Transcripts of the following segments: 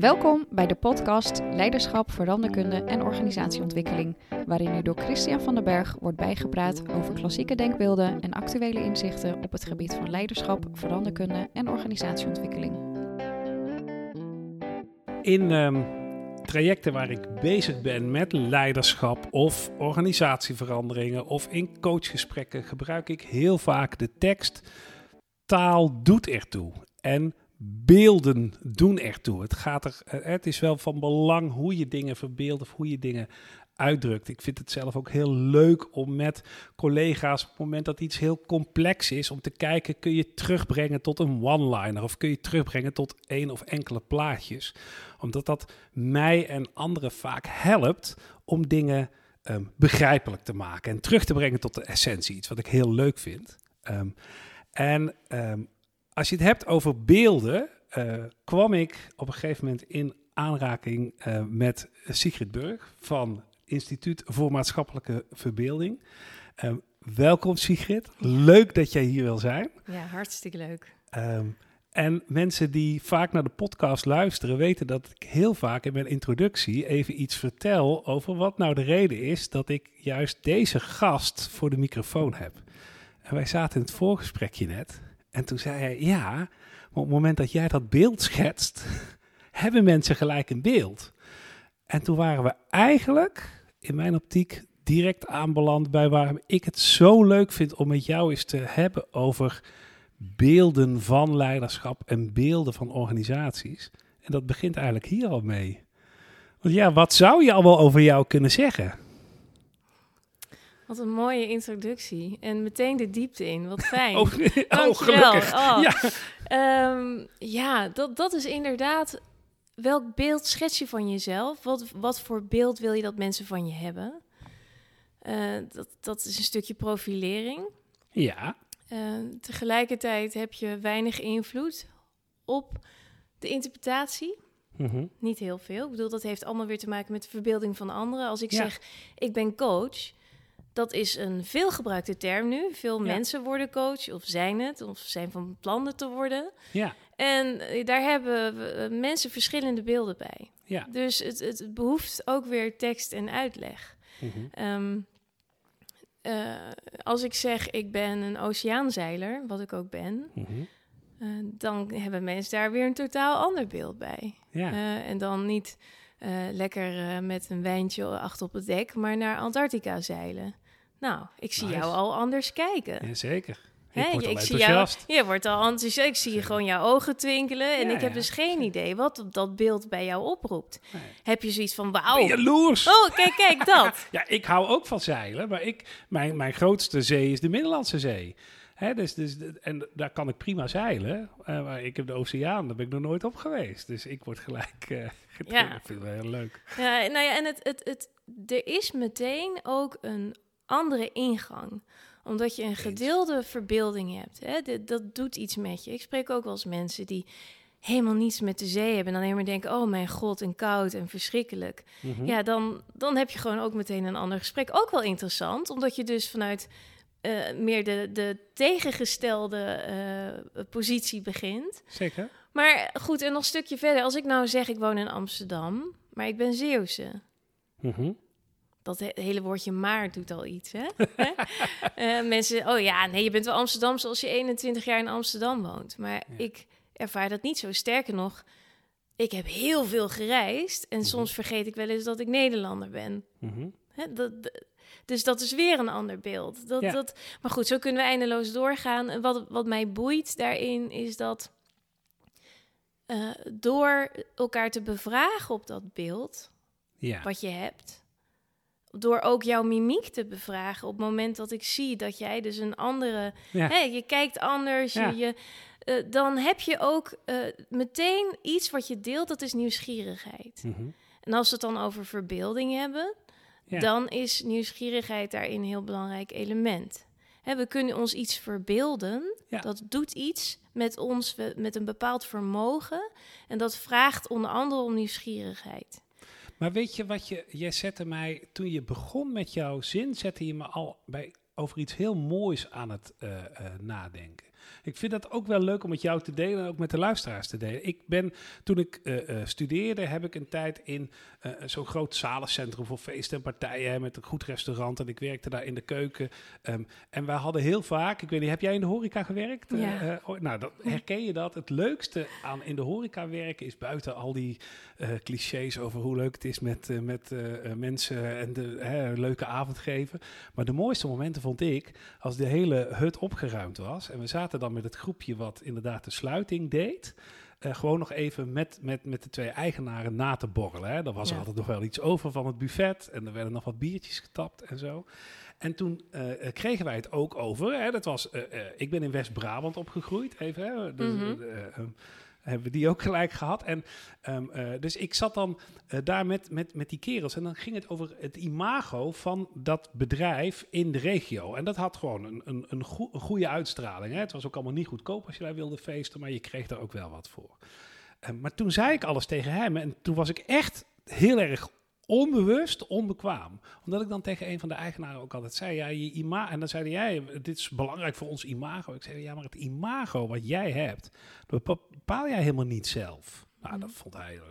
Welkom bij de podcast Leiderschap, Veranderkunde en Organisatieontwikkeling, waarin u door Christian van den Berg wordt bijgepraat over klassieke denkbeelden en actuele inzichten op het gebied van leiderschap, veranderkunde en organisatieontwikkeling. In ehm, trajecten waar ik bezig ben met leiderschap of organisatieveranderingen of in coachgesprekken gebruik ik heel vaak de tekst taal doet ertoe. En beelden doen ertoe. Het, gaat er, eh, het is wel van belang hoe je dingen verbeeldt of hoe je dingen uitdrukt. Ik vind het zelf ook heel leuk om met collega's op het moment dat iets heel complex is, om te kijken, kun je terugbrengen tot een one-liner of kun je terugbrengen tot één of enkele plaatjes. Omdat dat mij en anderen vaak helpt om dingen um, begrijpelijk te maken en terug te brengen tot de essentie. Iets wat ik heel leuk vind. Um, en um, als je het hebt over beelden, uh, kwam ik op een gegeven moment in aanraking uh, met Sigrid Burg van Instituut voor Maatschappelijke Verbeelding. Uh, welkom Sigrid, leuk dat jij hier wil zijn. Ja, hartstikke leuk. Um, en mensen die vaak naar de podcast luisteren, weten dat ik heel vaak in mijn introductie even iets vertel over wat nou de reden is dat ik juist deze gast voor de microfoon heb. En wij zaten in het voorgesprekje net. En toen zei hij, ja, maar op het moment dat jij dat beeld schetst, hebben mensen gelijk een beeld. En toen waren we eigenlijk, in mijn optiek, direct aanbeland bij waarom ik het zo leuk vind om met jou eens te hebben over beelden van leiderschap en beelden van organisaties. En dat begint eigenlijk hier al mee. Want ja, wat zou je al wel over jou kunnen zeggen? Wat een mooie introductie. En meteen de diepte in. Wat fijn. Oh, oh gelukkig. Oh. Ja, um, ja dat, dat is inderdaad... Welk beeld schets je van jezelf? Wat, wat voor beeld wil je dat mensen van je hebben? Uh, dat, dat is een stukje profilering. Ja. Uh, tegelijkertijd heb je weinig invloed op de interpretatie. Mm -hmm. Niet heel veel. Ik bedoel, dat heeft allemaal weer te maken met de verbeelding van anderen. Als ik ja. zeg, ik ben coach dat is een veelgebruikte term nu. Veel ja. mensen worden coach of zijn het of zijn van plan te worden. Ja. En daar hebben mensen verschillende beelden bij. Ja. Dus het, het behoeft ook weer tekst en uitleg. Mm -hmm. um, uh, als ik zeg ik ben een oceaanzeiler, wat ik ook ben, mm -hmm. uh, dan hebben mensen daar weer een totaal ander beeld bij. Ja. Uh, en dan niet lekker met een wijntje achter op het dek, maar naar Antarctica zeilen. Nou, ik zie nice. jou al anders kijken. Jazeker. Hè, ik word ik al zie jou, je wordt al enthousiast. Ik zie gewoon jouw ogen twinkelen. En Ja, ik heb ja, dus geen zeker. idee wat dat beeld bij jou oproept. Nee. Heb je zoiets van, Ben wauw. je jaloers? Oh, kijk, kijk, dat. Ja, ik hou ook van zeilen, maar ik, mijn, mijn grootste zee is de Middellandse Zee. Hè, dus, dus, en daar kan ik prima zeilen. Uh, maar ik heb de oceaan, daar ben ik nog nooit op geweest. Dus ik word gelijk uh, getriggerd. Ja. Ik vind het wel heel leuk. Ja, nou ja, en het, het, het, er is meteen ook een andere ingang omdat je een gedeelde verbeelding hebt. Hè? Dat, dat doet iets met je. Ik spreek ook wel eens mensen die helemaal niets met de zee hebben. En dan alleen maar denken, oh mijn god, en koud en verschrikkelijk. Mm -hmm. Ja, dan, dan heb je gewoon ook meteen een ander gesprek. Ook wel interessant, omdat je dus vanuit uh, meer de, de tegengestelde uh, positie begint. Zeker. Maar goed, en nog een stukje verder. Als ik nou zeg, ik woon in Amsterdam, maar ik ben Zeeuwse. Mm -hmm. Dat he hele woordje maar doet al iets, hè? uh, mensen, oh ja, nee, je bent wel Amsterdamse als je 21 jaar in Amsterdam woont. Maar ja. ik ervaar dat niet zo. Sterker nog, ik heb heel veel gereisd. En mm -hmm. soms vergeet ik wel eens dat ik Nederlander ben. Mm -hmm. Hè, dat, dus dat is weer een ander beeld. Dat, ja. dat, maar goed, zo kunnen we eindeloos doorgaan. En wat, wat mij boeit daarin is dat uh, door elkaar te bevragen op dat beeld, ja. wat je hebt, door ook jouw mimiek te bevragen op het moment dat ik zie dat jij dus een andere, ja. hè, je kijkt anders, Ja. je, je, uh, dan heb je ook uh, meteen iets wat je deelt, dat is nieuwsgierigheid. Mm -hmm. En als we het dan over verbeelding hebben, Ja. dan is nieuwsgierigheid daarin een heel belangrijk element. Hè, we kunnen ons iets verbeelden, dat doet iets met ons, met een bepaald vermogen. En dat vraagt onder andere om nieuwsgierigheid. Maar weet je wat je, jij zette mij, toen je begon met jouw zin, zette je me al bij, over iets heel moois aan het uh, uh, nadenken. Ik vind dat ook wel leuk om met jou te delen en ook met de luisteraars te delen. Ik ben, toen ik uh, studeerde, heb ik een tijd in uh, zo'n groot zalencentrum voor feesten en partijen met een goed restaurant. En ik werkte daar in de keuken. Um, en wij hadden heel vaak, ik weet niet, heb jij in de horeca gewerkt? Ja. Uh, nou, dat, herken je dat? Het leukste aan in de horeca werken is buiten al die clichés over hoe leuk het is met, met mensen en de leuke avond geven. Maar de mooiste momenten vond ik als de hele hut opgeruimd was. En we zaten dan met het groepje wat inderdaad de sluiting deed. Uh, gewoon nog even met, met, met de twee eigenaren na te borrelen. Hè. Dan was er altijd nog wel iets over van het buffet. En er werden nog wat biertjes getapt en zo. En toen uh, kregen wij het ook over. Hè. Dat was, uh, ik ben in West-Brabant opgegroeid. Even, hè. Dus, mm -hmm hebben we die ook gelijk gehad. En, um, uh, dus ik zat dan uh, daar met, met, met die kerels en dan ging het over het imago van dat bedrijf in de regio. En dat had gewoon een, een, een, goe, een goede uitstraling. Hè? Het was ook allemaal niet goedkoop als je daar wilde feesten, maar je kreeg daar ook wel wat voor. Um, maar toen zei ik alles tegen hem en toen was ik echt heel erg onbewust onbekwaam. Omdat ik dan tegen een van de eigenaren ook altijd zei, ja, je ima en dan zei hij, dit is belangrijk voor ons imago. Ik zei, ja, maar het imago wat jij hebt, dat bepaal jij helemaal niet zelf. Nou, dat vond hij uh,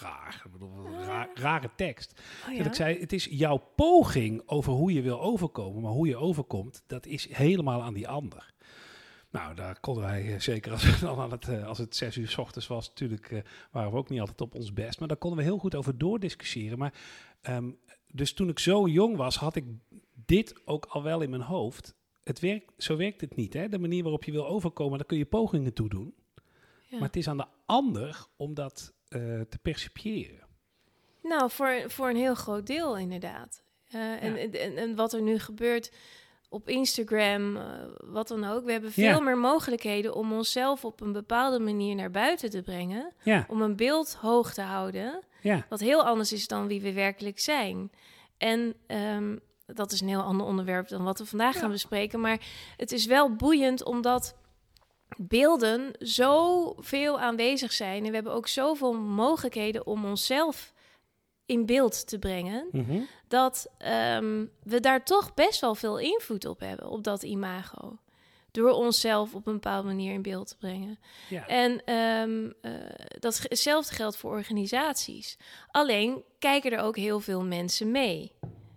raar. Ik bedoel, ra rare tekst. Oh, ja? ik zei, het is jouw poging over hoe je wil overkomen, maar hoe je overkomt, dat is helemaal aan die ander. Nou, daar konden wij, zeker als het, dan aan het, als het zes uur s ochtends was, natuurlijk uh, waren we ook niet altijd op ons best. Maar daar konden we heel goed over doordiscussiëren. Maar, um, dus toen ik zo jong was, had ik dit ook al wel in mijn hoofd. Het werkt, zo werkt het niet. Hè? De manier waarop je wil overkomen, daar kun je pogingen toe doen. Ja. Maar het is aan de ander om dat uh, te percipiëren. Nou, voor, voor een heel groot deel inderdaad. Uh, ja. en, en, en wat er nu gebeurt op Instagram, uh, wat dan ook. We hebben veel ja. meer mogelijkheden om onszelf op een bepaalde manier naar buiten te brengen. Ja. Om een beeld hoog te houden. Ja. Wat heel anders is dan wie we werkelijk zijn. En um, dat is een heel ander onderwerp dan wat we vandaag gaan bespreken. Maar het is wel boeiend omdat beelden zo veel aanwezig zijn. En we hebben ook zoveel mogelijkheden om onszelf in beeld te brengen, mm -hmm. dat um, we daar toch best wel veel invloed op hebben, op dat imago. Door onszelf op een bepaalde manier in beeld te brengen. Ja. En um, uh, dat hetzelfde geldt voor organisaties. Alleen kijken er ook heel veel mensen mee.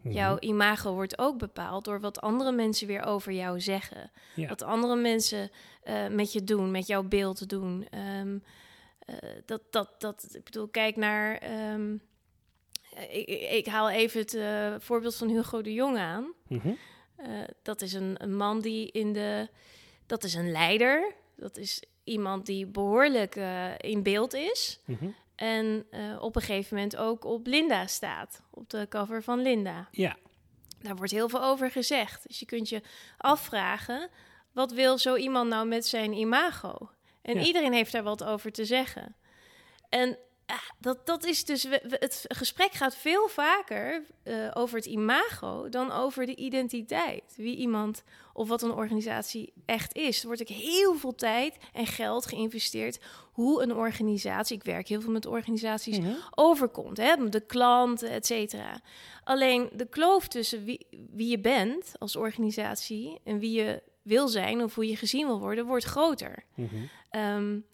-hmm. Jouw imago wordt ook bepaald door wat andere mensen weer over jou zeggen. Ja. Wat andere mensen uh, met je doen, met jouw beeld doen. Um, uh, dat, dat, dat, ik bedoel, kijk naar. Um, ik, ik, haal even het uh, voorbeeld van Hugo de Jong aan. Mm -hmm. uh, dat is een, een, man die in de. Dat is een leider. Dat is iemand die behoorlijk uh, in beeld is. Mm -hmm. En op een gegeven moment ook op Linda staat. Op de cover van Linda. Ja. Daar wordt heel veel over gezegd. Dus je kunt je afvragen. Wat wil zo iemand nou met zijn imago? En ja. iedereen heeft daar wat over te zeggen. En dat, dat is dus. Het gesprek gaat veel vaker uh, over het imago dan over de identiteit. Wie iemand of wat een organisatie echt is. Er wordt ook heel veel tijd en geld geïnvesteerd. Hoe een organisatie, ik werk heel veel met organisaties, Mhm. overkomt. Hè? De klanten, et cetera. Alleen de kloof tussen wie, wie je bent als organisatie en wie je wil zijn of hoe je gezien wil worden, wordt groter. Mm -hmm. um,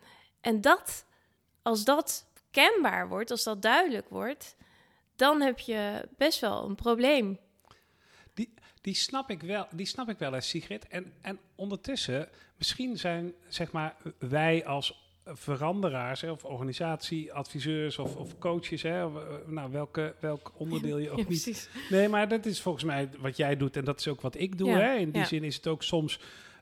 en dat, als dat kenbaar wordt, als dat duidelijk wordt, dan heb je best wel een probleem. Die, die, snap, ik wel, die snap ik wel Sigrid. En, en ondertussen, misschien zijn zeg maar, wij als veranderaars hè, of organisatieadviseurs of, of coaches, hè, of, nou, welke, welk onderdeel je ook ja, niet. Nee, maar dat is volgens mij wat jij doet en dat is ook wat ik doe. Ja, Hè. In die ja. zin is het ook soms.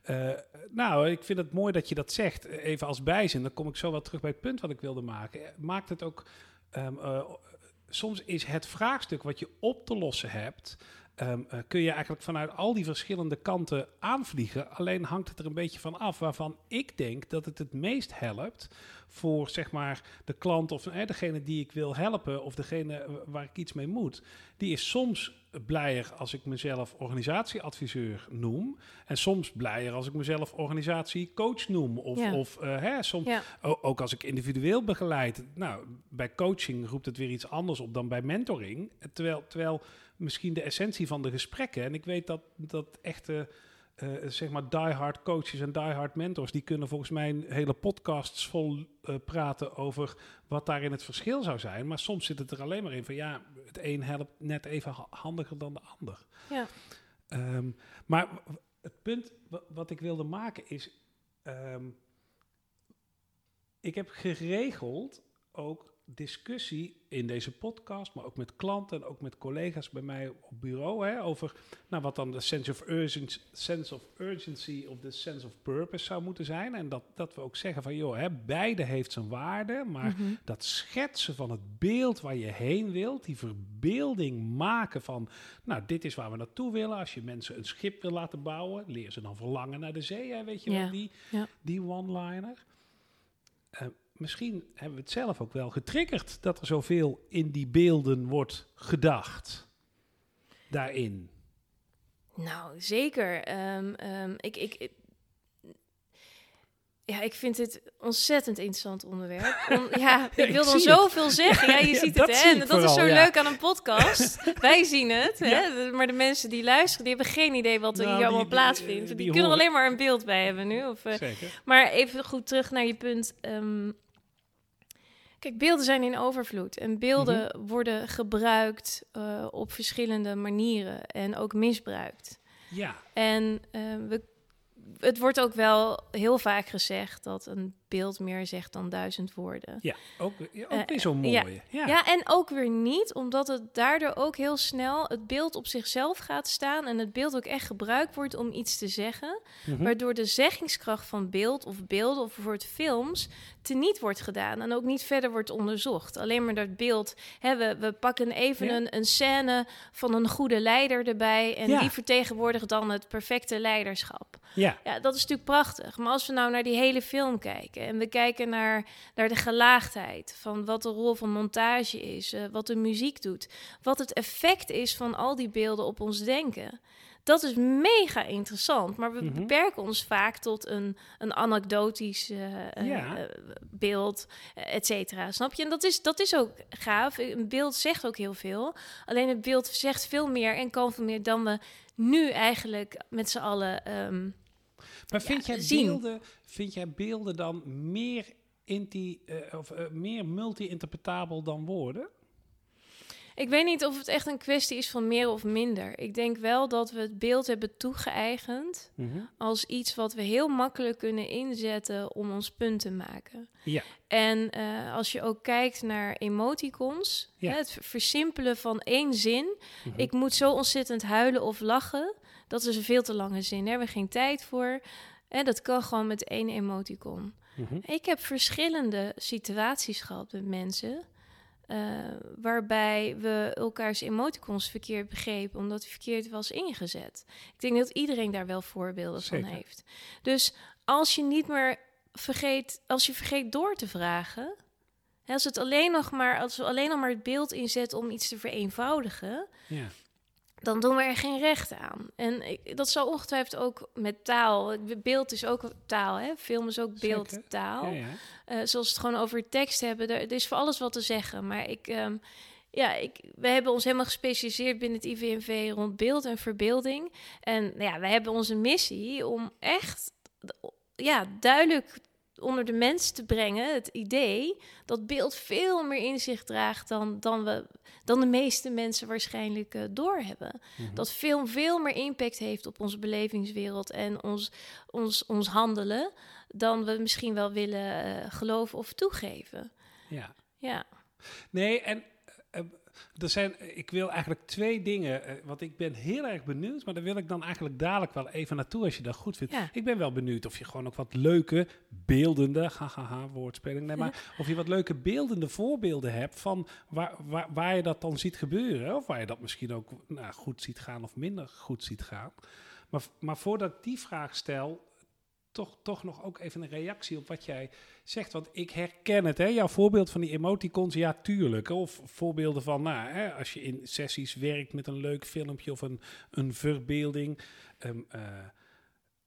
Uh, nou, ik vind het mooi dat je dat zegt. Even als bijzin, dan kom ik zo wel terug bij het punt wat ik wilde maken. Maakt het ook. Um, uh, soms is het vraagstuk wat je op te lossen hebt. Uh, kun je eigenlijk vanuit al die verschillende kanten aanvliegen. Alleen hangt het er een beetje van af waarvan ik denk dat het het meest helpt voor zeg maar de klant of eh, degene die ik wil helpen of degene waar ik iets mee moet. Die is soms blijer als ik mezelf organisatieadviseur noem. En soms blijer als ik mezelf organisatiecoach noem. Of, ja. of uh, hè, soms ja. ook als ik individueel begeleid. Nou, bij coaching roept het weer iets anders op dan bij mentoring. Terwijl, terwijl misschien de essentie van de gesprekken. En ik weet dat, dat echte eh, zeg maar diehard coaches en diehard mentors, die kunnen volgens mij hele podcasts vol eh, praten over wat daarin het verschil zou zijn. Maar soms zit het er alleen maar in van ja, het een helpt net even ha- handiger dan de ander. Ja. Ehm, maar het punt wa- wat ik wilde maken is, ehm, ik heb geregeld ook discussie in deze podcast, maar ook met klanten en ook met collega's bij mij op bureau hè, over nou, wat dan de sense of, urgency, sense of urgency of de sense of purpose zou moeten zijn. En dat, dat we ook zeggen van joh, hè, beide heeft zijn waarde, maar Mhm. dat schetsen van het beeld waar je heen wilt, die verbeelding maken van, nou, dit is waar we naartoe willen. Als je mensen een schip wil laten bouwen, leer ze dan verlangen naar de zee, hè, weet je Ja, wel, die, ja. die one-liner. Eh, misschien hebben we het zelf ook wel getriggerd dat er zoveel in die beelden wordt gedacht. Daarin. Nou, zeker. Ehm, ehm, ik, ik, ik- ja, ik vind dit ontzettend interessant onderwerp. Om- ja, ik wil dan het. zoveel zeggen. Ja, je Ja, ziet het, hè? En dat is zo ja. leuk aan een podcast. Wij zien het, hè? Maar de mensen die luisteren, die hebben geen idee wat er Nou, hier allemaal plaatsvindt. die Die, kunnen er alleen maar een beeld bij hebben nu. Of, eh, Zeker. maar even goed terug naar je punt. ehm, kijk, beelden zijn in overvloed. En beelden Mhm. worden gebruikt eh, op verschillende manieren. En ook misbruikt. Ja, En eh, we, het wordt ook wel heel vaak gezegd dat een beeld meer zegt dan duizend woorden. ja, ook, ook Eh, weer zo'n ja. mooie. Ja, Ja. en ook weer niet, omdat het daardoor ook heel snel het beeld op zichzelf gaat staan en het beeld ook echt gebruikt wordt om iets te zeggen, Mhm. waardoor de zeggingskracht van beeld of beelden of bijvoorbeeld films teniet wordt gedaan en ook niet verder wordt onderzocht. Alleen maar dat beeld, hè, we, we pakken even Ja. een, een scène van een goede leider erbij en Ja. die vertegenwoordigt dan het perfecte leiderschap. ja. Ja, dat is natuurlijk prachtig. Maar als we nou naar die hele film kijken en we kijken naar, naar de gelaagdheid van wat de rol van montage is, eh, wat de muziek doet, wat het effect is van al die beelden op ons denken. Dat is mega interessant, maar we Mhm. beperken ons vaak tot een, een anekdotisch eh, eh, Ja. beeld, et cetera. Snap je? En dat is, dat is ook gaaf. Een beeld zegt ook heel veel. Alleen het beeld zegt veel meer en kan veel meer dan we nu eigenlijk met z'n allen ehm, Maar vind, Ja, jij zien. beelden, vind jij beelden dan meer, inti, eh, of, eh, meer multi-interpretabel dan woorden? Ik weet niet of het echt een kwestie is van meer of minder. Ik denk wel dat we het beeld hebben toegeëigend als iets wat we heel makkelijk kunnen inzetten om ons punt te maken. Ja. En eh, als je ook kijkt naar emoticons, Ja. hè, het versimpelen van één zin. Mhm. Ik moet zo ontzettend huilen of lachen. Dat is een veel te lange zin. Daar hebben we geen tijd voor. En dat kan gewoon met één emoticon. Mhm. Ik heb verschillende situaties gehad met mensen. eh, waarbij we elkaars emoticons verkeerd begrepen, omdat die verkeerd was ingezet. Ik denk dat iedereen daar wel voorbeelden Zeker. van heeft. Dus als je niet meer vergeet, als je vergeet door te vragen, hè, als het alleen nog maar, als we alleen nog maar het beeld inzetten om iets te vereenvoudigen, Ja. Dan doen we er geen recht aan. En ik, dat zal ongetwijfeld ook met taal. Beeld is ook taal, hè? Film is ook beeldtaal. Ja, ja. Eh, zoals we het gewoon over tekst hebben. Er, er is voor alles wat te zeggen. Maar ik, ehm, ja, ik, we hebben ons helemaal gespecialiseerd binnen het IVNV rond beeld en verbeelding. En nou ja, we hebben onze missie om echt ja, duidelijk onder de mens te brengen het idee dat beeld veel meer inzicht draagt dan, dan, we, dan de meeste mensen waarschijnlijk eh, doorhebben. Mhm. Dat film veel meer impact heeft op onze belevingswereld en ons, ons, ons handelen dan we misschien wel willen eh, geloven of toegeven. ja. Ja, Nee, en eh, er zijn, ik wil eigenlijk twee dingen, eh, want ik ben heel erg benieuwd, maar daar wil ik dan eigenlijk dadelijk wel even naartoe als je dat goed vindt. Ja. Ik ben wel benieuwd of je gewoon ook wat leuke, beeldende, hahaha, woordspeling, nee, maar of je wat leuke beeldende voorbeelden hebt van waar, waar, waar je dat dan ziet gebeuren, of waar je dat misschien ook nou, goed ziet gaan of minder goed ziet gaan. Maar, maar voordat ik die vraag stel, toch, toch nog ook even een reactie op wat jij zegt. Want ik herken het, hè? jouw voorbeeld van die emoticons, ja, tuurlijk. Of voorbeelden van, nou, hè, als je in sessies werkt met een leuk filmpje of een, een verbeelding. Ehm, eh,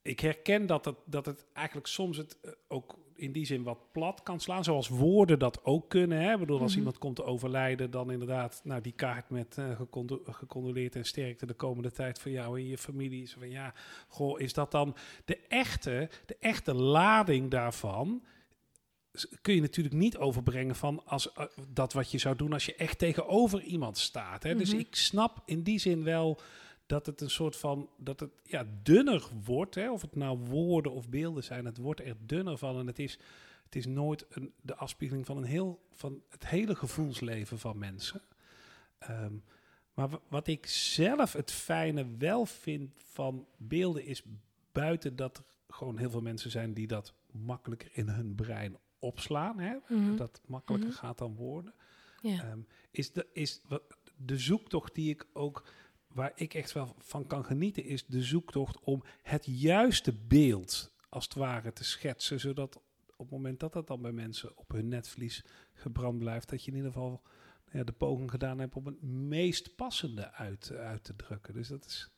ik herken dat het, dat het eigenlijk soms het eh, ook in die zin wat plat kan slaan. Zoals woorden dat ook kunnen. Hè? Ik bedoel, als Mhm. iemand komt te overlijden, dan inderdaad, nou, die kaart met eh gecondo- gecondoleerd en sterkte de komende tijd voor jou en je familie. Is van ja, goh, is dat dan de echte, de echte lading daarvan? Kun je natuurlijk niet overbrengen van als, eh, dat wat je zou doen als je echt tegenover iemand staat. Hè? Dus Mhm. ik snap in die zin wel dat het een soort van dat het ja, dunner wordt. Hè? Of het nou woorden of beelden zijn, het wordt er dunner van. En het is, het is nooit een, de afspiegeling van, een heel, van het hele gevoelsleven van mensen. Ehm, maar wa- wat ik zelf het fijne wel vind van beelden is buiten dat er gewoon heel veel mensen zijn die dat makkelijker in hun brein opslaan. Hè? Mhm. Dat makkelijker Mhm. gaat dan woorden. Ja. Ehm, is, de, is de zoektocht die ik ook, waar ik echt wel van kan genieten, is de zoektocht om het juiste beeld, als het ware, te schetsen. Zodat op het moment dat dat dan bij mensen op hun netvlies gebrand blijft, dat je in ieder geval ja, de poging gedaan hebt om het meest passende uit, uit te drukken. Dus dat is.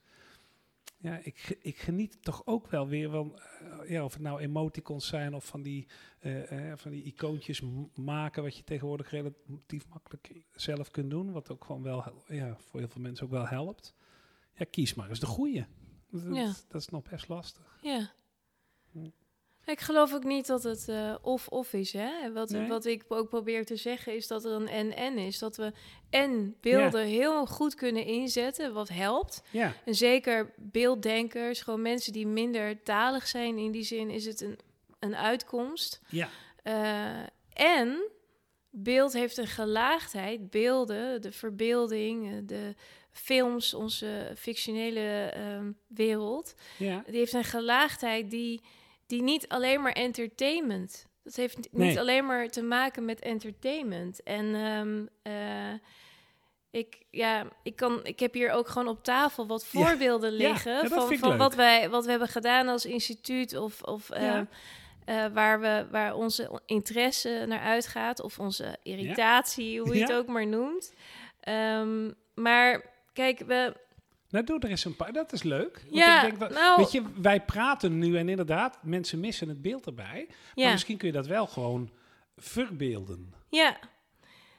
Ja, ik, ik geniet toch ook wel weer van, eh, ja, of het nou emoticons zijn of van die, eh, eh, van die icoontjes maken, wat je tegenwoordig relatief makkelijk zelf kunt doen, wat ook gewoon wel, ja, voor heel veel mensen ook wel helpt. Ja, kies maar eens de goede. Dat, Ja. dat is nog best lastig. Ja. Hm. Ik geloof ook niet dat het eh, of-of is. Hè? Wat, Nee? wat ik ook probeer te zeggen is dat er een en-en is. Dat we en beelden heel goed kunnen inzetten, wat helpt. Ja, En zeker beelddenkers, gewoon mensen die minder talig zijn in die zin, is het een, een uitkomst. ja, Eh, en beeld heeft een gelaagdheid. Beelden, de verbeelding, eh, de films, onze fictionele ehm, wereld. ja. Die heeft een gelaagdheid die, die niet alleen maar entertainment. Dat heeft niet Nee. alleen maar te maken met entertainment. En ehm, eh, ik, ja, ik, kan, ik heb hier ook gewoon op tafel wat voorbeelden Ja, liggen ja, van, van wat, wij, wat we hebben gedaan als instituut of, of Ja. ehm, eh, waar, we, waar onze interesse naar uitgaat of onze irritatie, hoe je het ook maar noemt. Ehm, maar kijk, we, Nou, doe er eens een paar. Dat is leuk. Want ja, ik denk wel, nou, Weet je, wij praten nu en inderdaad, mensen missen het beeld erbij. Maar ja. misschien kun je dat wel gewoon verbeelden. Ja.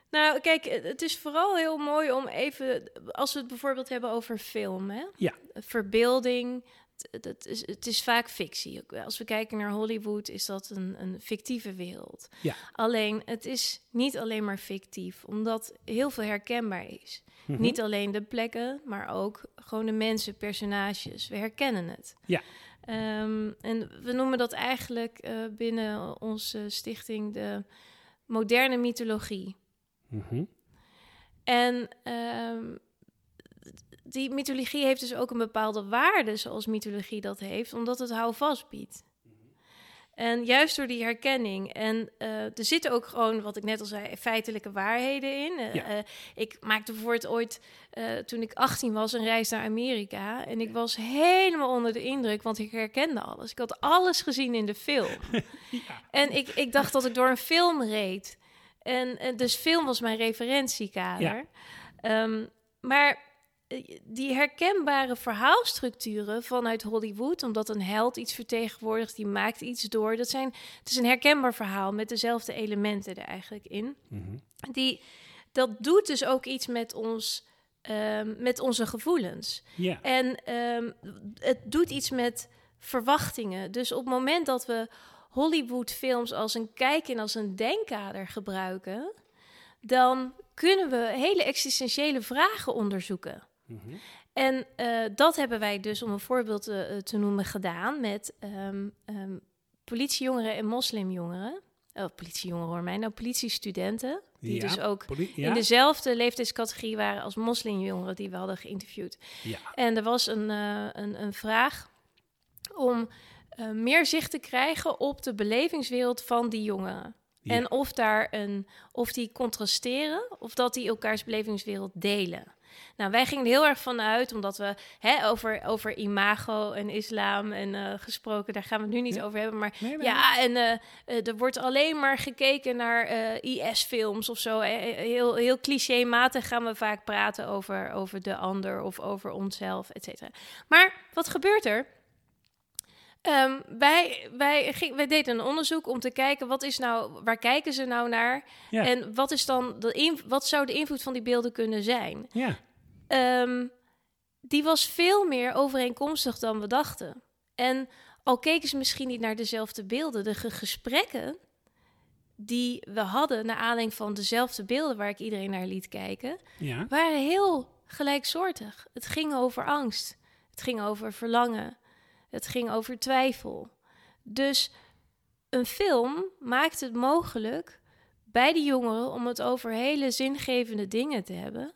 Nou, kijk, het is vooral heel mooi om even, als we het bijvoorbeeld hebben over film, hè? Ja. Verbeelding, het, het is, het is vaak fictie. Als we kijken naar Hollywood, is dat een, een fictieve wereld. Ja. Alleen, het is niet alleen maar fictief, omdat heel veel herkenbaar is. Mhm. Niet alleen de plekken, maar ook gewoon de mensen, personages. We herkennen het. Ja. Ehm, en we noemen dat eigenlijk eh, binnen onze stichting de moderne mythologie. Mhm. En ehm, die mythologie heeft dus ook een bepaalde waarde, zoals mythologie dat heeft, omdat het houvast biedt. En juist door die herkenning. En eh, er zitten ook gewoon, wat ik net al zei, feitelijke waarheden in. Eh, Ja. eh, ik maakte bijvoorbeeld ooit, toen ik 18 was, een reis naar Amerika. En ik was helemaal onder de indruk, want ik herkende alles. Ik had alles gezien in de film. Ja. En ik, ik dacht dat ik door een film reed. En, en dus film was mijn referentiekader. Ja. Ehm, maar die herkenbare verhaalstructuren vanuit Hollywood, omdat een held iets vertegenwoordigt, die maakt iets door. Dat zijn, het is een herkenbaar verhaal met dezelfde elementen er eigenlijk in. Mhm. Die, dat doet dus ook iets met, ons, ehm, met onze gevoelens. En ehm, het doet iets met verwachtingen. Dus op het moment dat we Hollywood-films als een kijk en als een denkkader gebruiken, dan kunnen we hele existentiële vragen onderzoeken. Mhm. En eh, dat hebben wij dus, om een voorbeeld eh, te noemen, gedaan met ehm, politiejongeren en moslimjongeren. Oh, politiejongeren hoor mij, nou politiestudenten. Die Ja, dus ook ja? in dezelfde leeftijdscategorie waren als moslimjongeren die we hadden geïnterviewd. ja. En er was een, eh, een, een vraag om eh, meer zicht te krijgen op de belevingswereld van die jongeren. En of daar een, of die contrasteren, of dat die elkaars belevingswereld delen. Nou, wij gingen er heel erg van uit, omdat we hè, over, over imago en islam en eh, gesproken, daar gaan we het nu niet over hebben. Maar Nee, nee, ja, en eh, eh, er wordt alleen maar gekeken naar IS-films of zo. Heel, heel clichématig gaan we vaak praten over, over de ander of over onszelf, et cetera. Maar wat gebeurt er? Ehm, wij, wij, ging, wij deden een onderzoek om te kijken wat is nou, waar kijken ze nou naar Ja. en wat is dan de in, wat zou de invloed van die beelden kunnen zijn? Ja. Ehm, die was veel meer overeenkomstig dan we dachten. En al keken ze misschien niet naar dezelfde beelden, de ge- gesprekken die we hadden naar aanleiding van dezelfde beelden waar ik iedereen naar liet kijken, Ja. waren heel gelijksoortig. Het ging over angst. Het ging over verlangen. Het ging over twijfel. Dus een film maakt het mogelijk bij die jongeren om het over hele zingevende dingen te hebben.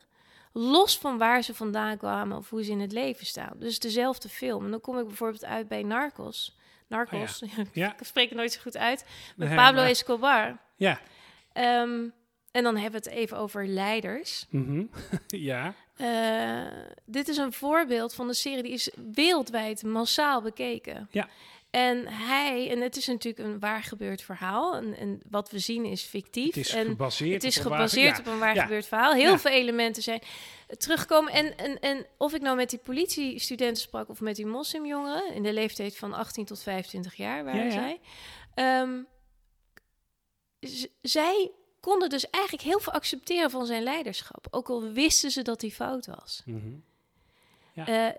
Los van waar ze vandaan kwamen of hoe ze in het leven staan. Dus dezelfde film. En dan kom ik bijvoorbeeld uit bij Narcos. Narcos, Ja. ik spreek het nooit zo goed uit. Met Nee, Pablo maar- Escobar. Ja. Ehm, en dan hebben we het even over leiders. Mhm. ja. Eh, dit is een voorbeeld van een serie die is wereldwijd massaal bekeken. Ja. En hij, en het is natuurlijk een waar gebeurd verhaal. En, en wat we zien is fictief. Het is en gebaseerd het is op een waar- gebaseerd op een waar Ja. gebeurd verhaal. Heel Ja. veel elementen zijn teruggekomen. En, en, en of ik nou met die politiestudenten sprak of met die moslimjongeren in de leeftijd van 18 tot 25 jaar waren Ja, zij. Ehm, z- zij konden dus eigenlijk heel veel accepteren van zijn leiderschap. Ook al wisten ze dat hij fout was. Mhm. Ja. Eh,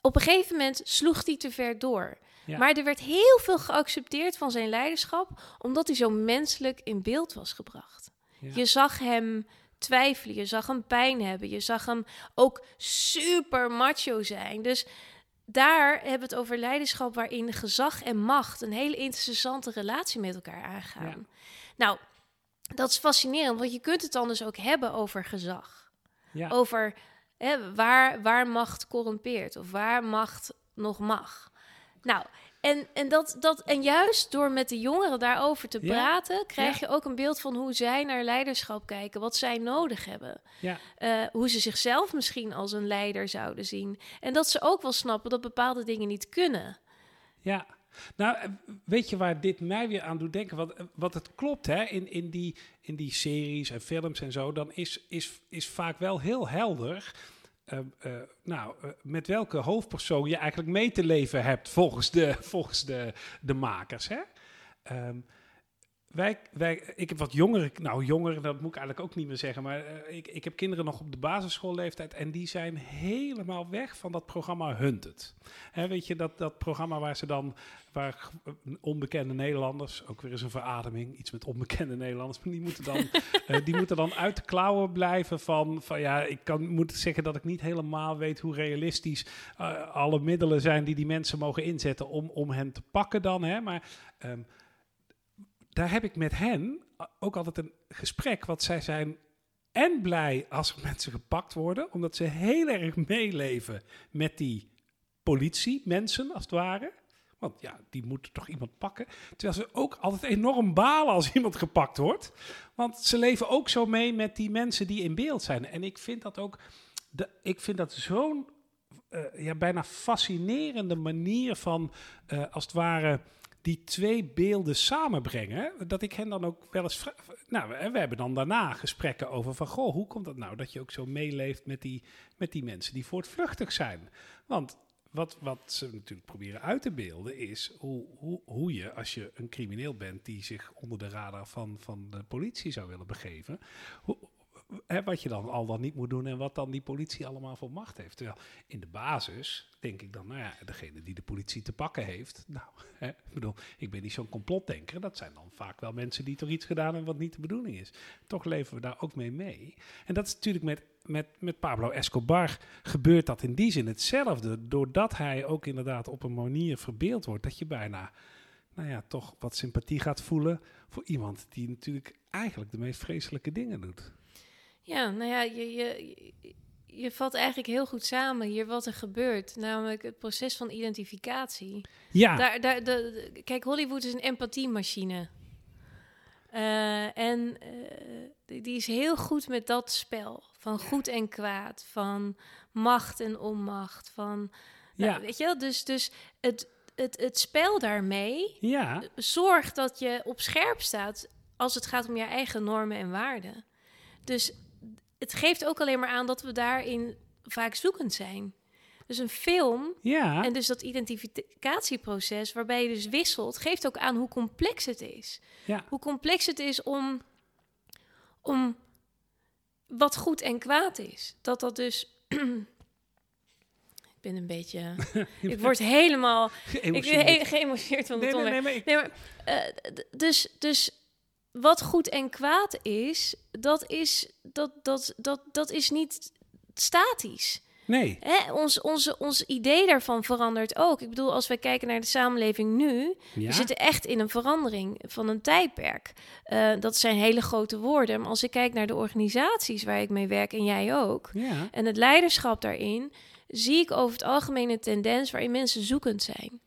op een gegeven moment sloeg hij te ver door. Ja. Maar er werd heel veel geaccepteerd van zijn leiderschap, omdat hij zo menselijk in beeld was gebracht. Ja. Je zag hem twijfelen, je zag hem pijn hebben, je zag hem ook super macho zijn. Dus daar hebben we het over leiderschap waarin gezag en macht een hele interessante relatie met elkaar aangaan. Nou, dat is fascinerend, want je kunt het dan dus ook hebben over gezag Ja. over hè, waar, waar macht corrumpeert of waar macht nog mag. Nou, en, en, dat, dat, en juist door met de jongeren daarover te Ja. praten, krijg je ook een beeld van hoe zij naar leiderschap kijken, wat zij nodig hebben. Ja. Eh, hoe ze zichzelf misschien als een leider zouden zien. En dat ze ook wel snappen dat bepaalde dingen niet kunnen. Ja, nou, eh, weet je waar dit mij weer aan doet denken? Wat, eh, wat het klopt, hè, in, in, die, in die series en films en zo, dan is, is, is vaak wel heel helder. eh, nou, met welke hoofdpersoon je eigenlijk mee te leven hebt volgens de, volgens de, de makers. Hè? Ehm, wij, wij, ik heb wat jongeren, nou jongeren, dat moet ik eigenlijk ook niet meer zeggen, maar eh, ik, ik heb kinderen nog op de basisschoolleeftijd en die zijn helemaal weg van dat programma Hunted. Hè, weet je, dat, dat programma waar ze dan, waar onbekende Nederlanders, ook weer eens een verademing, iets met onbekende Nederlanders, maar die moeten dan, eh, die moeten dan uit de klauwen blijven van, van ja, ik kan, moet zeggen dat ik niet helemaal weet hoe realistisch eh, alle middelen zijn die die mensen mogen inzetten om, om hen te pakken dan, hè, maar... ehm, daar heb ik met hen ook altijd een gesprek, wat zij zijn en blij als mensen gepakt worden, omdat ze heel erg meeleven met die politie, mensen als het ware. Want ja, die moeten toch iemand pakken. Terwijl ze ook altijd enorm balen als iemand gepakt wordt. Want ze leven ook zo mee met die mensen die in beeld zijn. En ik vind dat ook, de, ik vind dat zo'n eh, ja, bijna fascinerende manier van, eh, als het ware, die twee beelden samenbrengen. Dat ik hen dan ook wel eens. Nou, we, we hebben dan daarna gesprekken over van. Goh, hoe komt dat nou dat je ook zo meeleeft met die, met die mensen die voortvluchtig zijn? Want wat, wat ze natuurlijk proberen uit te beelden is hoe, hoe, hoe je, als je een crimineel bent die zich onder de radar van, van de politie zou willen begeven, hoe, wat je dan al dan niet moet doen en wat dan die politie allemaal voor macht heeft. Terwijl in de basis denk ik dan, nou ja, degene die de politie te pakken heeft, nou, hè, ik bedoel, ik ben niet zo'n complotdenker, dat zijn dan vaak wel mensen die toch iets gedaan hebben wat niet de bedoeling is. Toch leven we daar ook mee mee. En dat is natuurlijk met, met, met Pablo Escobar gebeurt dat in die zin hetzelfde, doordat hij ook inderdaad op een manier verbeeld wordt dat je bijna nou ja, toch wat sympathie gaat voelen voor iemand die natuurlijk eigenlijk de meest vreselijke dingen doet. Ja, nou ja, je, je, je- vat eigenlijk heel goed samen hier wat er gebeurt. Namelijk het proces van identificatie. Ja, Daar, daar, de, de- kijk, Hollywood is een empathiemachine. Eh, en eh, die, die is heel goed met dat spel. Van goed en kwaad. Van macht en onmacht. Van, nou, Ja. weet je wel? Dus, dus het, het, het spel daarmee ja, zorgt dat je op scherp staat als het gaat om je eigen normen en waarden. Dus het geeft ook alleen maar aan dat we daarin vaak zoekend zijn. Dus een film Ja, en dus dat identificatieproces waarbij je dus wisselt, geeft ook aan hoe complex het is. ja. Hoe complex het is om, om wat goed en kwaad is. Dat dat dus. ik ben een beetje. ik word helemaal. Ik Emotioneel. he- geëmotioneerd van het Nee, nee, nee, maar ik, Nee, maar eh, dus, dus wat goed en kwaad is, dat is, dat, dat, dat, dat is niet statisch. nee. Hè? Ons, onze, ons idee daarvan verandert ook. Ik bedoel, als wij kijken naar de samenleving nu, Ja? we zitten echt in een verandering van een tijdperk. Eh, dat zijn hele grote woorden. Maar als ik kijk naar de organisaties waar ik mee werk en jij ook, ja. en het leiderschap daarin, zie ik over het algemeen een tendens waarin mensen zoekend zijn.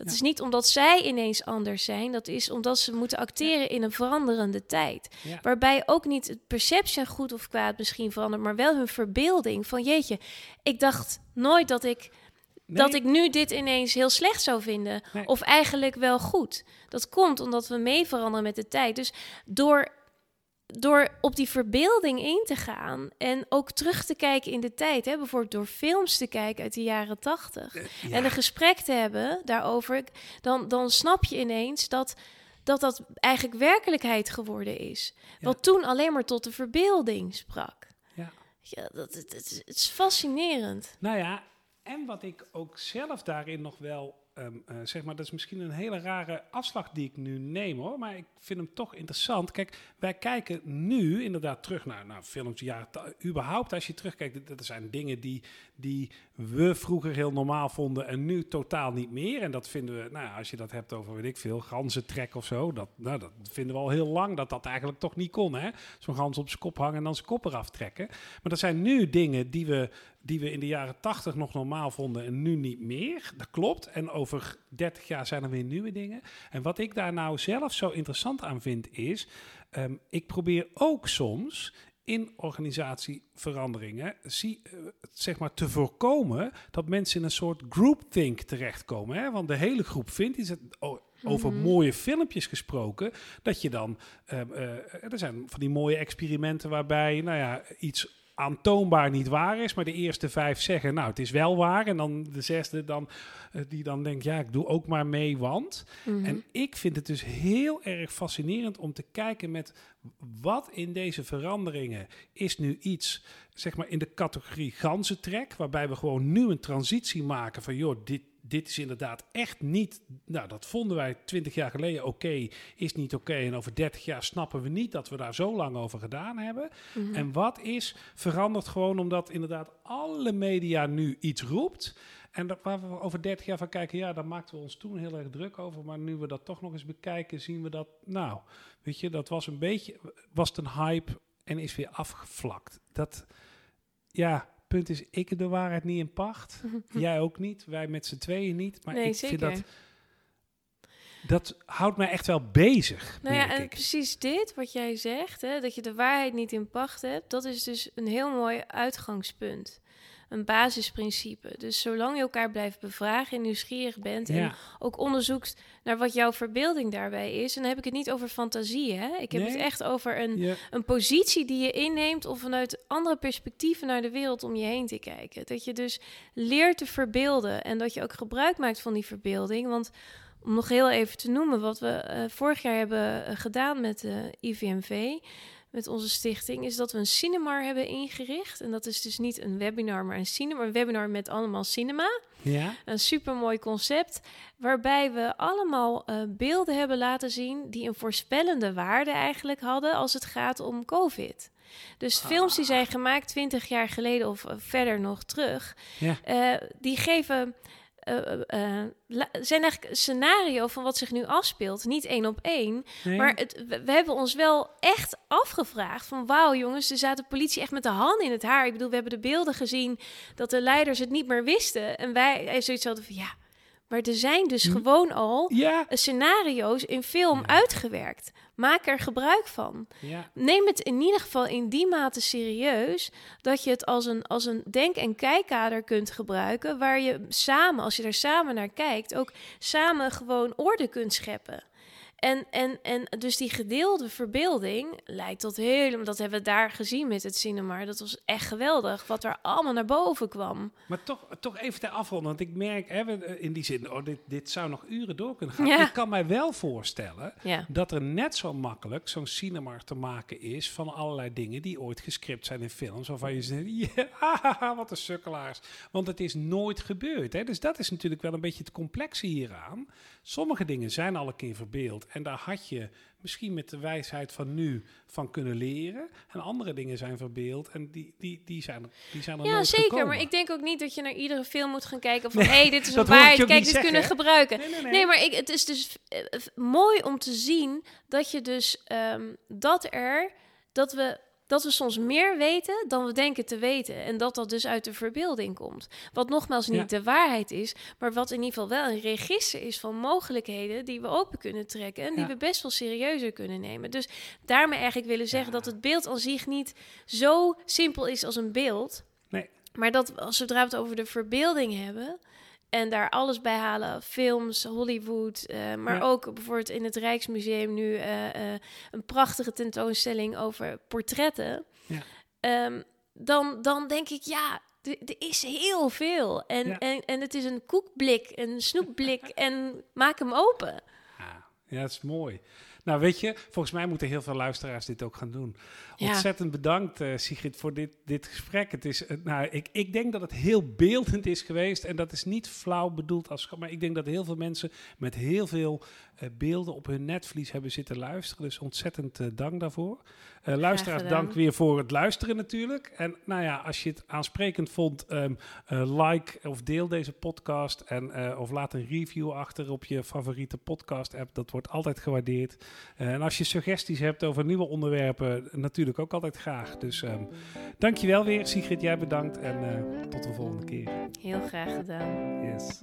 Dat Ja. is niet omdat zij ineens anders zijn, dat is omdat ze moeten acteren in een veranderende tijd. Ja. Waarbij ook niet het perception goed of kwaad misschien verandert, maar wel hun verbeelding van jeetje, ik dacht nooit dat ik dat ik nu dit ineens heel slecht zou vinden. Nee. Of eigenlijk wel goed. Dat komt omdat we mee veranderen met de tijd. Dus door, door op die verbeelding in te gaan en ook terug te kijken in de tijd, hè, bijvoorbeeld door films te kijken uit de jaren tachtig Ja. en een gesprek te hebben daarover, dan, dan snap je ineens dat dat, dat eigenlijk werkelijkheid geworden is. Ja. Wat toen alleen maar tot de verbeelding sprak. Ja. Ja, dat, het, het, is- het is fascinerend. Nou ja, en wat ik ook zelf daarin nog wel, ehm, eh, zeg maar, dat is misschien een hele rare afslag die ik nu neem hoor, maar ik vind hem toch interessant. Kijk, wij kijken nu inderdaad terug naar, naar films, ja, überhaupt als je terugkijkt, dat- dat zijn dingen die, die we vroeger heel normaal vonden en nu totaal niet meer. En dat vinden we, nou als je dat hebt over, weet ik veel, ganzentrek of zo, dat, nou, dat vinden we al heel lang dat dat eigenlijk toch niet kon, hè. Zo'n gans op zijn kop hangen en dan zijn kop eraf trekken. Maar dat zijn nu dingen die we, die we in de jaren tachtig nog normaal vonden en nu niet meer. Dat klopt. En over 30 jaar zijn er weer nieuwe dingen. En wat ik daar nou zelf zo interessant aan vind is, ehm, ik probeer ook soms in organisatieveranderingen zie, eh, zeg maar te voorkomen dat mensen in een soort groupthink terechtkomen. Hè? Want de hele groep vindt iets. o- Over Mhm. mooie filmpjes gesproken, dat je dan. ehm, eh, er zijn van die mooie experimenten waarbij nou ja, iets aantoonbaar niet waar is, maar de eerste vijf zeggen, nou, het is wel waar. En dan de zesde dan, eh, die dan denkt, ja, ik doe ook maar mee, want. Mhm. En ik vind het dus heel erg fascinerend om te kijken met wat in deze veranderingen is nu iets, zeg maar in de categorie ganzentrek, waarbij we gewoon nu een transitie maken van, joh, dit, dit is inderdaad echt niet, nou dat vonden wij twintig jaar geleden oké, is niet oké. En over 30 jaar snappen we niet dat we daar zo lang over gedaan hebben. Mhm. En wat is veranderd gewoon omdat inderdaad alle media nu iets roept. En dat, waar we over 30 jaar van kijken, ja, daar maakten we ons toen heel erg druk over. Maar nu we dat toch nog eens bekijken, zien we dat, nou, weet je, dat was een beetje, was het een hype en is weer afgevlakt. Dat, ja, punt is, ik heb de waarheid niet in pacht. Jij ook niet, wij met z'n tweeën niet. Maar nee, ik zeker. vind dat, dat houdt mij echt wel bezig, Nou ja, en ik. precies dit wat jij zegt, hè, dat je de waarheid niet in pacht hebt, dat is dus een heel mooi uitgangspunt. Een basisprincipe. Dus zolang je elkaar blijft bevragen en nieuwsgierig bent en ook onderzoekt naar wat jouw verbeelding daarbij is, en dan heb ik het niet over fantasie, hè? Ik heb Nee. het echt over een, ja, een positie die je inneemt of vanuit andere perspectieven naar de wereld om je heen te kijken. Dat je dus leert te verbeelden en dat je ook gebruik maakt van die verbeelding. Want om nog heel even te noemen wat we eh, vorig jaar hebben eh, gedaan met de IVMV, met onze stichting, is dat we een cinemar hebben ingericht. En dat is dus niet een webinar, maar een cinema, een webinar met allemaal cinema. ja, Een supermooi concept, waarbij we allemaal eh, beelden hebben laten zien die een voorspellende waarde eigenlijk hadden als het gaat om COVID. Dus films die zijn gemaakt 20 jaar geleden of eh, verder nog terug, ja. eh, die geven. La- zijn eigenlijk scenario van wat zich nu afspeelt. Niet één op één. Nee? Maar het, we, we hebben ons wel echt afgevraagd van... wauw jongens, er zaten politie echt met de hand in het haar. Ik bedoel, we hebben de beelden gezien dat de leiders het niet meer wisten. En wij zoiets hadden van ja... maar er zijn dus Hm. gewoon al ja, scenario's in film Ja. uitgewerkt. Maak er gebruik van. ja. Neem het in ieder geval in die mate serieus dat je het als een, als een denk- en kijkkader kunt gebruiken, waar je samen, als je er samen naar kijkt, ook samen gewoon orde kunt scheppen. En, en, en dus die gedeelde verbeelding lijkt tot helemaal... Dat hebben we daar gezien met het cinema. Dat was echt geweldig, wat er allemaal naar boven kwam. Maar toch, toch even ter afronden, want ik merk hè, in die zin... Oh, dit, dit zou nog uren door kunnen gaan. Ja. Ik kan mij wel voorstellen Ja. dat er net zo makkelijk zo'n cinema te maken is... van allerlei dingen die ooit gescript zijn in films... waarvan je zegt, ja, wat een sukkelaars. Want het is nooit gebeurd. Hè? Dus dat is natuurlijk wel een beetje het complexe hieraan. Sommige dingen zijn al een keer verbeeld... en daar had je misschien met de wijsheid van nu van kunnen leren. En andere dingen zijn verbeeld en die, die, die, zijn, er- die zijn er Ja, zeker. gekomen. Maar ik denk ook niet dat je naar iedere film moet gaan kijken van... Nee, hé, hey, dit is een waarheid, kijk, dit zeggen, kunnen gebruiken. Nee, nee, nee. Nee, maar ik, het is dus eh, eh, mooi om te zien dat je dus ehm, dat er dat we dat we soms meer weten dan we denken te weten en dat dat dus uit de verbeelding komt. Wat nogmaals niet Ja. de waarheid is, maar wat in ieder geval wel een register is van mogelijkheden die we open kunnen trekken en die Ja. we best wel serieuzer kunnen nemen. Dus daarmee eigenlijk willen zeggen Ja. dat het beeld aan zich niet zo simpel is als een beeld, Nee. maar dat als zodra we het over de verbeelding hebben en daar alles bij halen, films, Hollywood, eh, maar Ja. ook bijvoorbeeld in het Rijksmuseum nu eh, eh, een prachtige tentoonstelling over portretten. Ja. Ehm, dan, dan denk ik, ja, er is heel veel. En, Ja. en, en het is een koekblik, een snoepblik en maak hem open. Ja, ja, dat is mooi. Nou, weet je, volgens mij moeten heel veel luisteraars dit ook gaan doen. Ja. Ontzettend bedankt, eh, Sigrid, voor dit, dit gesprek. Het is, eh, nou, ik, ik denk dat het heel beeldend is geweest. En dat is niet flauw bedoeld als... Maar ik denk dat heel veel mensen met heel veel eh, beelden op hun netvlies hebben zitten luisteren. Dus ontzettend dank daarvoor. Eh, luisteraars, dank weer voor het luisteren natuurlijk. En nou ja, als je het aansprekend vond, ehm, eh, like of deel deze podcast. En, eh, of laat een review achter op je favoriete podcast app. Dat wordt altijd gewaardeerd. Eh, en als je suggesties hebt over nieuwe onderwerpen, natuurlijk ook altijd graag. Dus ehm dankjewel weer, Sigrid. Jij bedankt. En eh, tot de volgende keer. Heel graag gedaan. Yes.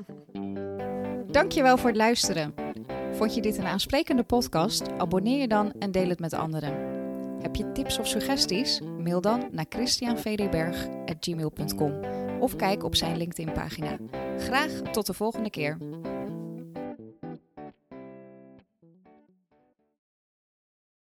Dankjewel voor het luisteren. Vond je dit een aansprekende podcast? Abonneer je dan en deel het met anderen. Heb je tips of suggesties? Mail dan naar christianvdberg.gmail.com of kijk op zijn LinkedIn-pagina. Graag tot de volgende keer.